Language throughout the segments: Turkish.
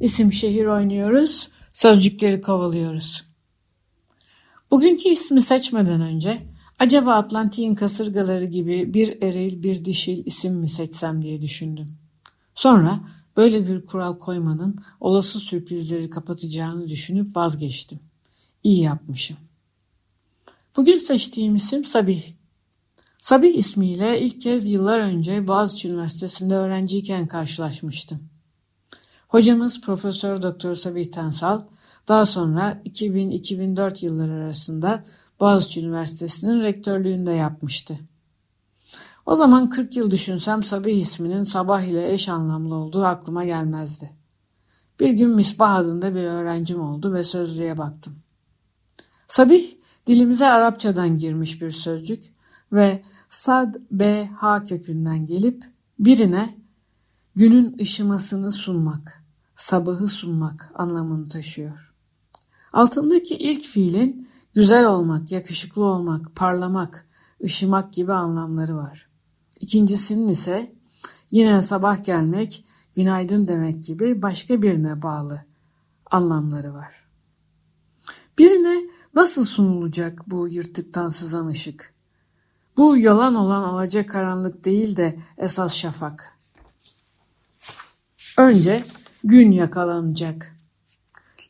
İsim şehir oynuyoruz, sözcükleri kovalıyoruz. Bugünkü ismi seçmeden önce acaba Atlantik'in kasırgaları gibi bir eril bir dişil isim mi seçsem diye düşündüm. Sonra böyle bir kural koymanın olası sürprizleri kapatacağını düşünüp vazgeçtim. İyi yapmışım. Bugün seçtiğim isim Sabih. Sabih ismiyle ilk kez yıllar önce Boğaziçi Üniversitesi'nde öğrenciyken karşılaşmıştım. Hocamız Profesör Doktor Sabih Tensal daha sonra 2000-2004 yılları arasında Boğaziçi Üniversitesi'nin rektörlüğünde yapmıştı. O zaman 40 yıl düşünsem Sabih isminin sabah ile eş anlamlı olduğu aklıma gelmezdi. Bir gün Misbah adında bir öğrencim oldu ve sözlüğe baktım. Sabih dilimize Arapçadan girmiş bir sözcük ve sad b ha kökünden gelip birine günün ışımasını sunmak, sabahı sunmak anlamını taşıyor. Altındaki ilk fiilin güzel olmak, yakışıklı olmak, parlamak, ışımak gibi anlamları var. İkincisinin ise yine sabah gelmek, günaydın demek gibi başka birine bağlı anlamları var. Birine nasıl sunulacak bu yırtıktan sızan ışık? Bu yalan olan alacak karanlık değil de esas şafak. Önce gün yakalanacak.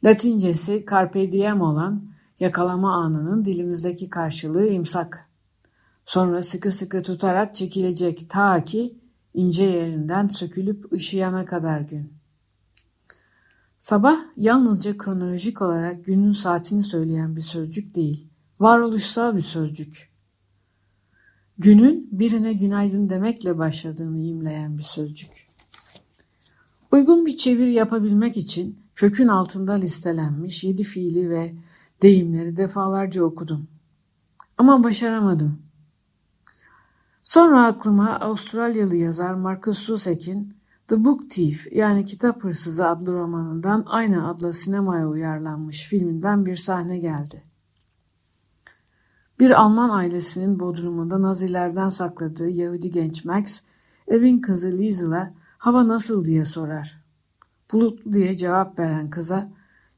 Latincesi carpe diem olan yakalama anının dilimizdeki karşılığı imsak. Sonra sıkı sıkı tutarak çekilecek ta ki ince yerinden sökülüp ışıyana kadar gün. Sabah yalnızca kronolojik olarak günün saatini söyleyen bir sözcük değil, varoluşsal bir sözcük. Günün birine günaydın demekle başladığını imleyen bir sözcük. Uygun bir çeviri yapabilmek için kökün altında listelenmiş yedi fiili ve deyimleri defalarca okudum. Ama başaramadım. Sonra aklıma Avustralyalı yazar Marcus Zusek'in The Book Thief yani Kitap Hırsızı adlı romanından aynı adla sinemaya uyarlanmış filminden bir sahne geldi. Bir Alman ailesinin bodrumunda Nazilerden sakladığı Yahudi genç Max, evin kızı Liesel'a hava nasıl diye sorar. Bulutlu diye cevap veren kıza,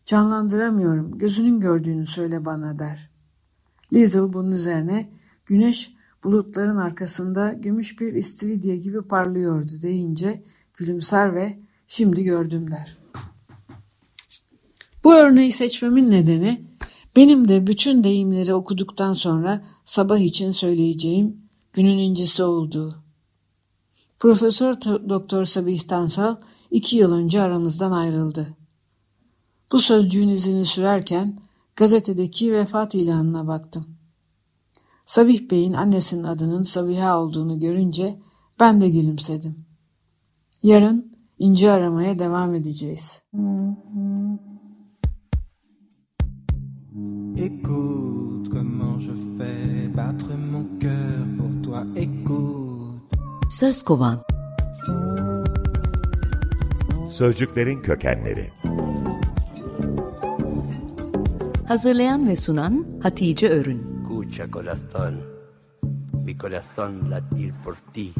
canlandıramıyorum, gözünün gördüğünü söyle bana der. Liesel bunun üzerine, güneş bulutların arkasında gümüş bir istiridye gibi parlıyordu deyince gülümser ve şimdi gördüm der. Bu örneği seçmemin nedeni benim de bütün deyimleri okuduktan sonra sabah için söyleyeceğim günün incisi olduğu. Profesör Doktor Sabih Tansal iki yıl önce aramızdan ayrıldı. Bu sözcüğün izini sürerken gazetedeki vefat ilanına baktım. Sabih Bey'in annesinin adının Sabiha olduğunu görünce ben de gülümsedim. Yarın inci aramaya devam edeceğiz. Écoute comment je fais battre mon cœur. Söz kovan. Sözcüklerin kökenleri. Hazırlayan ve sunan Hatice Örün. Escucha corazón, mi corazón latir por ti.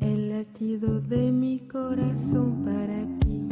El latido de mi corazón para ti.